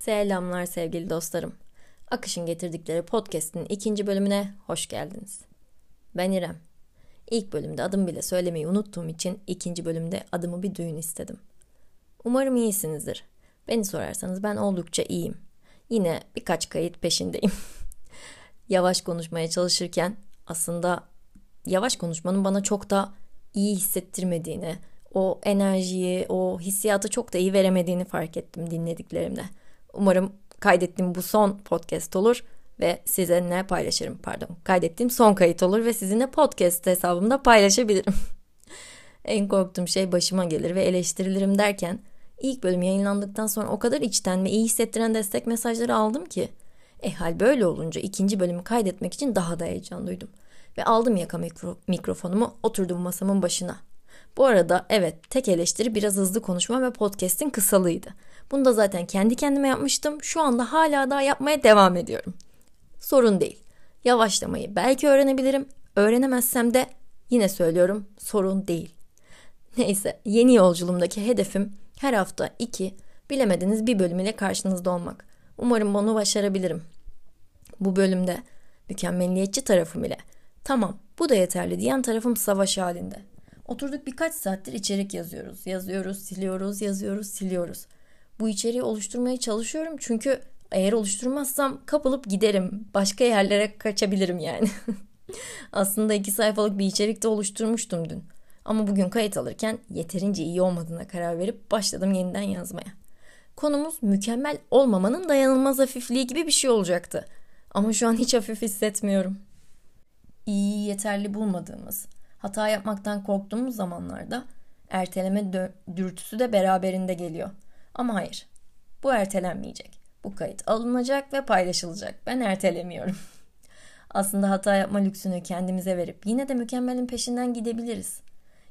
Selamlar sevgili dostlarım. Akış'ın getirdikleri podcast'in ikinci bölümüne hoş geldiniz. Ben İrem. İlk bölümde adım bile söylemeyi unuttuğum için ikinci bölümde adımı bir duyun istedim. Umarım iyisinizdir. Beni sorarsanız ben oldukça iyiyim. Yine birkaç kayıt peşindeyim. yavaş konuşmaya çalışırken aslında yavaş konuşmanın bana çok da iyi hissettirmediğini, o enerjiyi, o hissiyatı çok da iyi veremediğini fark ettim dinlediklerimde. Umarım kaydettiğim bu son podcast olur ve sizinle paylaşırım. Pardon, kaydettiğim son kayıt olur ve sizinle podcast hesabımda paylaşabilirim. en korktuğum şey başıma gelir ve eleştirilirim derken ilk bölüm yayınlandıktan sonra o kadar içten ve iyi hissettiren destek mesajları aldım ki. E hal böyle olunca ikinci bölümü kaydetmek için daha da heyecan duydum. Ve aldım yaka mikro, mikrofonumu oturdum masamın başına. Bu arada evet tek eleştiri biraz hızlı konuşma ve podcast'in kısalığıydı. Bunu da zaten kendi kendime yapmıştım. Şu anda hala daha yapmaya devam ediyorum. Sorun değil. Yavaşlamayı belki öğrenebilirim. Öğrenemezsem de yine söylüyorum sorun değil. Neyse yeni yolculuğumdaki hedefim her hafta iki, bilemediniz bir bölüm ile karşınızda olmak. Umarım bunu başarabilirim. Bu bölümde mükemmelliyetçi tarafım ile tamam bu da yeterli diyen tarafım savaş halinde. Oturduk birkaç saattir içerik yazıyoruz. Yazıyoruz, siliyoruz, yazıyoruz, siliyoruz. Bu içeriği oluşturmaya çalışıyorum çünkü eğer oluşturmazsam kapılıp giderim. Başka yerlere kaçabilirim yani. Aslında iki sayfalık bir içerik de oluşturmuştum dün. Ama bugün kayıt alırken yeterince iyi olmadığına karar verip başladım yeniden yazmaya. Konumuz mükemmel olmamanın dayanılmaz hafifliği gibi bir şey olacaktı. Ama şu an hiç hafif hissetmiyorum. İyi yeterli bulmadığımız, hata yapmaktan korktuğumuz zamanlarda erteleme dürtüsü de beraberinde geliyor. Ama hayır. Bu ertelenmeyecek. Bu kayıt alınacak ve paylaşılacak. Ben ertelemiyorum. Aslında hata yapma lüksünü kendimize verip yine de mükemmelin peşinden gidebiliriz.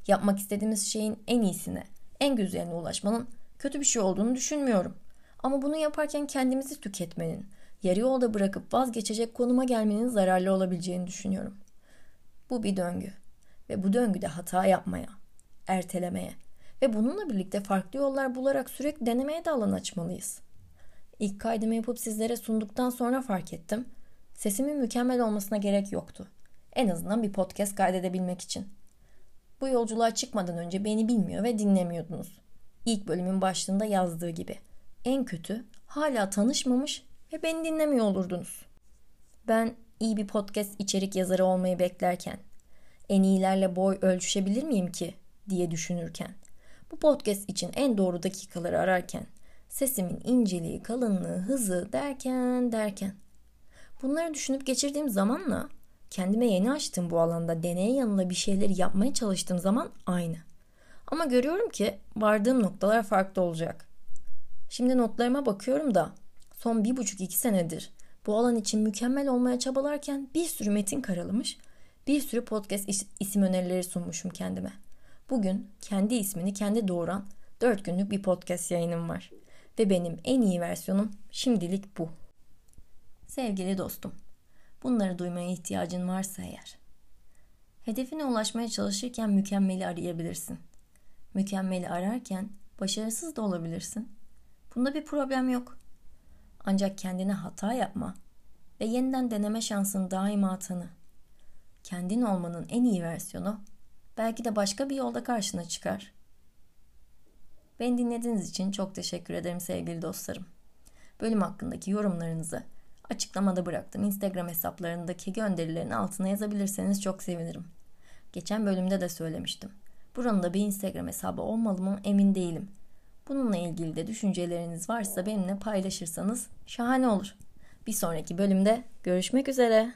Yapmak istediğimiz şeyin en iyisine, en güzeline ulaşmanın kötü bir şey olduğunu düşünmüyorum. Ama bunu yaparken kendimizi tüketmenin, yarı yolda bırakıp vazgeçecek konuma gelmenin zararlı olabileceğini düşünüyorum. Bu bir döngü ve bu döngüde hata yapmaya, ertelemeye ve bununla birlikte farklı yollar bularak sürekli denemeye de alan açmalıyız. İlk kaydımı yapıp sizlere sunduktan sonra fark ettim. Sesimin mükemmel olmasına gerek yoktu. En azından bir podcast kaydedebilmek için. Bu yolculuğa çıkmadan önce beni bilmiyor ve dinlemiyordunuz. İlk bölümün başlığında yazdığı gibi. En kötü hala tanışmamış ve beni dinlemiyor olurdunuz. Ben iyi bir podcast içerik yazarı olmayı beklerken, en iyilerle boy ölçüşebilir miyim ki diye düşünürken, bu podcast için en doğru dakikaları ararken, sesimin inceliği, kalınlığı, hızı derken derken. Bunları düşünüp geçirdiğim zamanla kendime yeni açtığım bu alanda deneye yanıla bir şeyleri yapmaya çalıştığım zaman aynı. Ama görüyorum ki vardığım noktalar farklı olacak. Şimdi notlarıma bakıyorum da son bir buçuk iki senedir bu alan için mükemmel olmaya çabalarken bir sürü metin karalamış, bir sürü podcast isim önerileri sunmuşum kendime. Bugün kendi ismini kendi doğuran 4 günlük bir podcast yayınım var. Ve benim en iyi versiyonum şimdilik bu. Sevgili dostum, bunları duymaya ihtiyacın varsa eğer. Hedefine ulaşmaya çalışırken mükemmeli arayabilirsin. Mükemmeli ararken başarısız da olabilirsin. Bunda bir problem yok. Ancak kendine hata yapma ve yeniden deneme şansını daima tanı. Kendin olmanın en iyi versiyonu belki de başka bir yolda karşına çıkar. Beni dinlediğiniz için çok teşekkür ederim sevgili dostlarım. Bölüm hakkındaki yorumlarınızı açıklamada bıraktım. Instagram hesaplarındaki gönderilerin altına yazabilirseniz çok sevinirim. Geçen bölümde de söylemiştim. Buranın da bir Instagram hesabı olmalı mı emin değilim. Bununla ilgili de düşünceleriniz varsa benimle paylaşırsanız şahane olur. Bir sonraki bölümde görüşmek üzere.